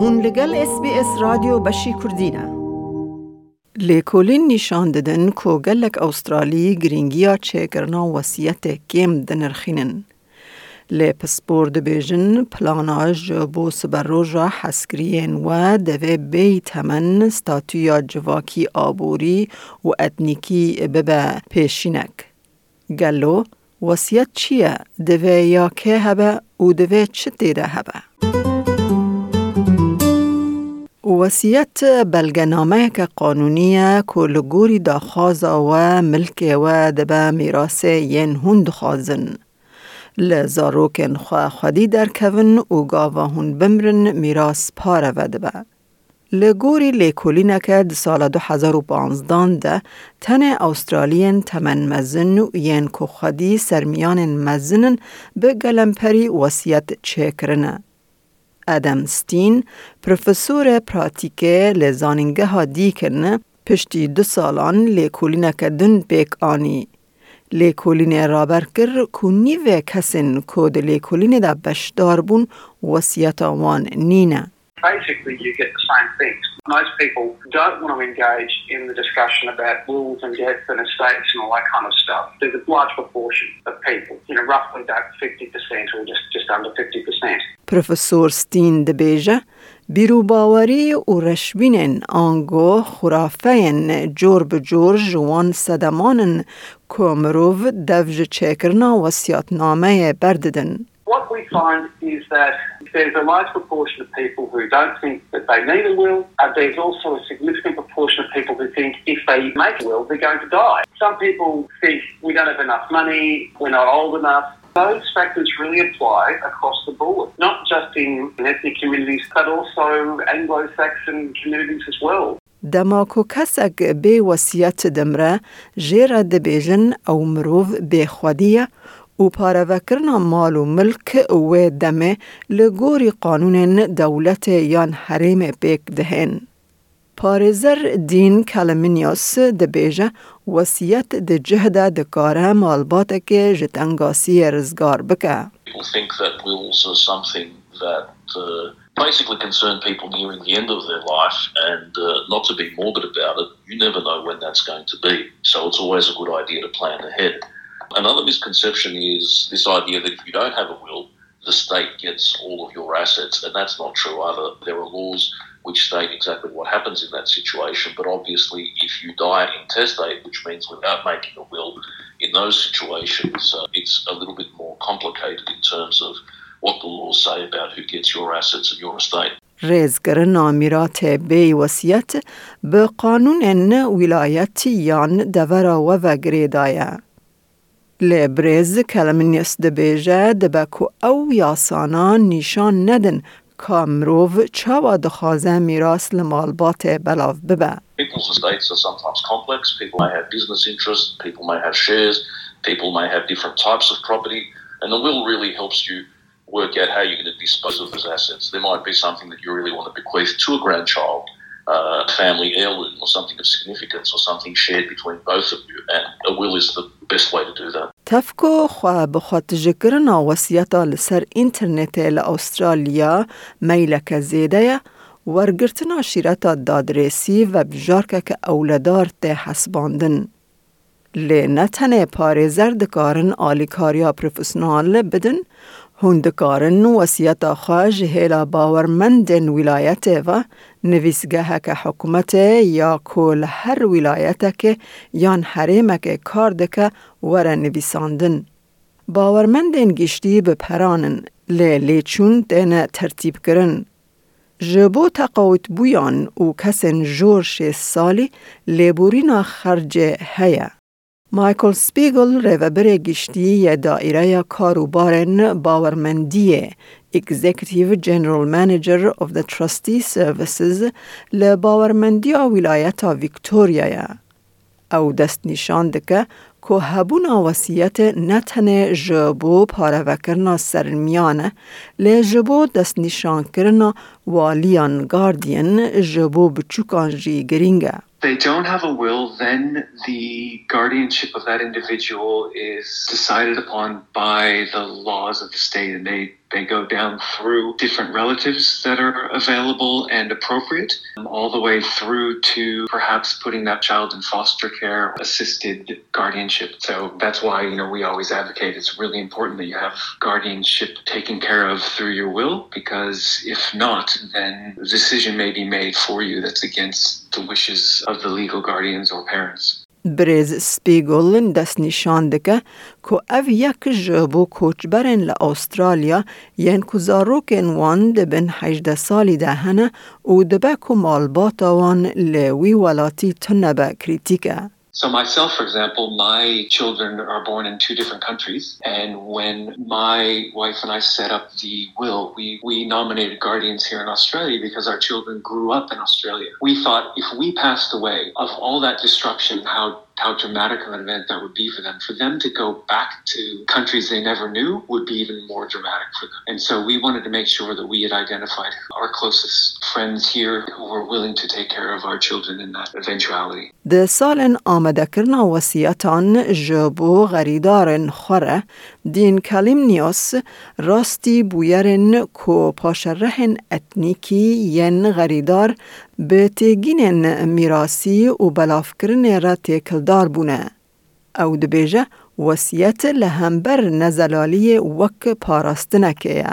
هون لگل اس بی اس رادیو بشی کردینه ددن کو گلک اوسترالی گرینگیا چه گرنا وسیعت کم دنرخینن. لی پسپورد بیجن پلاناج بو سبر روژا حسکرین و دوی بی تمن ستاتویا جواکی آبوری و اتنیکی ببه پیشینک. گلو وسیعت چیه؟ دوی یا که هبه و دوی چه دیده هبه؟ وصیت بلگنامه که قانونیه که لگوری داخوازا و ملک و دبه میراس ین هند خوازن. لزاروکن خواه خودی در کون و گاواهون بمرن میراس پاره و دبه. لگوری لیکولینه که سال 2015 ده تن استرالین تمن مزن و ین که سرمیان مزنن به گلمپری وصیت چه کرنه. ادم ستین پروفسور پراتیکه لزانینگه ها دیکرنه پشتی دو سالان لیکولینه که دن بیک آنی. لیکولین رابر کر که نیوه کسین که ده لیکولین ده بشدار بون وسیعت آوان نینه. Basically, you get the same things. Most people don't want to engage in the discussion about wills and deaths and estates and all that kind of stuff. There's a large proportion of people, you know, roughly about 50% or just, just under 50%. پروفسور ستین دبیجه بیرو باوری و رشبین آنگو خرافین جور به جور جوان صدمانن که مروف دوج چکرنا وسیعت نامه برددن. What we find is that there's a large proportion of people who don't think that they need a will. and there's also a significant proportion of people who think if they make a will, they're going to die. Some people think we don't have enough money, we're not old enough. Those factors really apply across the board, not just in ethnic communities, but also Anglo-Saxon communities as well. دماکو کسک به وسیعت دمره جیر دبیجن او مروف به خودیه و پاروکرنا مال و ملک و دمه لگوری قانون دولت یان حریم بیک دهن. پارزر دین کلمنیاس دبیجه وسیعت د جهده دکاره مالبات که جتنگاسی رزگار بکه. People think that wills are something that uh, basically concern people nearing the end of their life and uh, not to be morbid about it, you never know when that's going to be. So it's always a good idea to plan ahead. Another misconception is this idea that if you don't have a will, the state gets all of your assets, and that's not true either. There are laws which state exactly what happens in that situation, but obviously, if you die intestate, which means without making a will, in those situations, uh, it's a little bit more complicated in terms of what the laws say about who gets your assets and your estate. ریزگرن آمیرات بی وسیعت به قانون ولایت یان دورا و وگریدایه. لبرز کلمنیس دبیجه دبکو او یاسانا نشان ندن کامروو چاوا دخوازه میراس لمالبات بلاو ببه. People's estates are sometimes complex. People may have business interests, people may have shares, people may have different types of property, and the will really helps you work out how you're going to dispose of those assets. There might be something that you really want to bequeath to a grandchild, uh, a family heirloom, or something of significance, or something shared between both of you, and a will is the best way to do that. تفکو خو بخواتج کرنا وصیتا لسر اینترنت ل استرالیا میلک زیده ورگرتنا شیرتا دادرسی و بجارک که اولدار ته حسباندن. لی نه تنه پارزر دکارن آلیکاریا پروفسیونال بدن هون دکارن وصیتا خواه جهیلا باورمندن ولایت و نویسگه که حکومت یا کل هر ولایت که یان حریم که کار دکه ور نویساندن. باورمند این گشتی به پرانن لی لیچون دین ترتیب کرن. جبو تقاوت بویان او کسن جور شیست سالی لیبورینا خرج هیا. مایکل سپیگل روبر گشتی دائره کاروبارن باورمندیه. Executive General Manager of the Trustee Services لباورمندی ولایت ویکتوریا او دست نشان دکه که هبونا وسیعت نتنه جبو پاروکرنا سرمیانه لی جبو دست نشان کرنا والیان گاردین جبو بچوکان جی گرینگه. they don't have a will, then the guardianship of that individual is decided upon by the laws of the state, and they they go down through different relatives that are available and appropriate, um, all the way through to perhaps putting that child in foster care, assisted guardianship. So that's why, you know, we always advocate it's really important that you have guardianship taken care of through your will, because if not, then a decision may be made for you that's against the wishes of the legal guardians or parents. برز سپیگل دست نشان دکه که او یک جبو کوچبرن لأسترالیا ین کزاروکن وان دبن 18 سالی ده هنه و دبه که مالباتا وان لوی ولاتی تنبه کریتیکه. So myself, for example, my children are born in two different countries, and when my wife and I set up the will, we we nominated guardians here in Australia because our children grew up in Australia. We thought if we passed away of all that disruption, how how dramatic of an event that would be for them. For them to go back to countries they never knew would be even more dramatic for them. And so we wanted to make sure that we had identified our closest friends here who were willing to take care of our children in that eventuality. د سالن آمده کرنا وسیعتان جبو غریدارن خوره دین کلیم نیاس راستی بویرن کو پاشرهن اتنیکی ین غریدار به تیگین میراسی و بلافکرن را تیکلدار بونه. او دبیجه وسیعت لهمبر نزلالی وک پاراستنکه.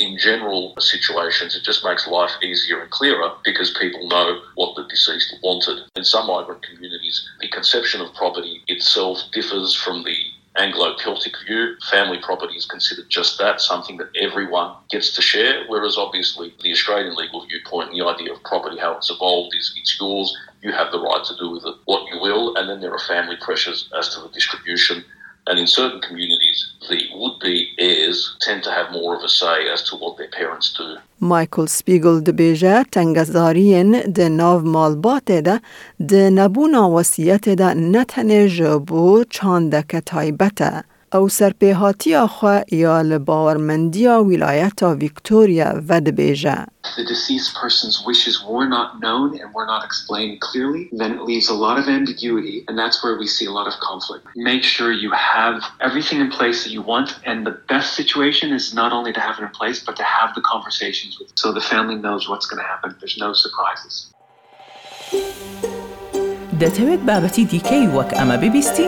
in general situations, it just makes life easier and clearer because people know what the deceased wanted. In some migrant communities, the conception of property itself differs from the Anglo Celtic view, family property is considered just that, something that everyone gets to share. Whereas obviously the Australian legal viewpoint the idea of property, how it's evolved, is it's yours, you have the right to do with it what you will, and then there are family pressures as to the distribution And in certain communities, the would be heirs tend to have more of a say as to what their parents do. مایکل سپیگل دبیجه تنگزارین ده ناو مالبات ده ده نبونا وسیعت ده نتنه جبو چاندک تایبته. او سرپیهاتی آخوا یا لباورمندیا ولایت ویکتوریا و دبیجه. the deceased person's wishes were not known and were not explained clearly, then it leaves a lot of ambiguity, and that's where we see a lot of conflict. Make sure you have everything in place that you want, and the best situation is not only to have it in place, but to have the conversations with, so the family knows what's going to happen. There's no surprises. دەتەوێت بابەتی دیکەی وەک ئەمە ببیستی؟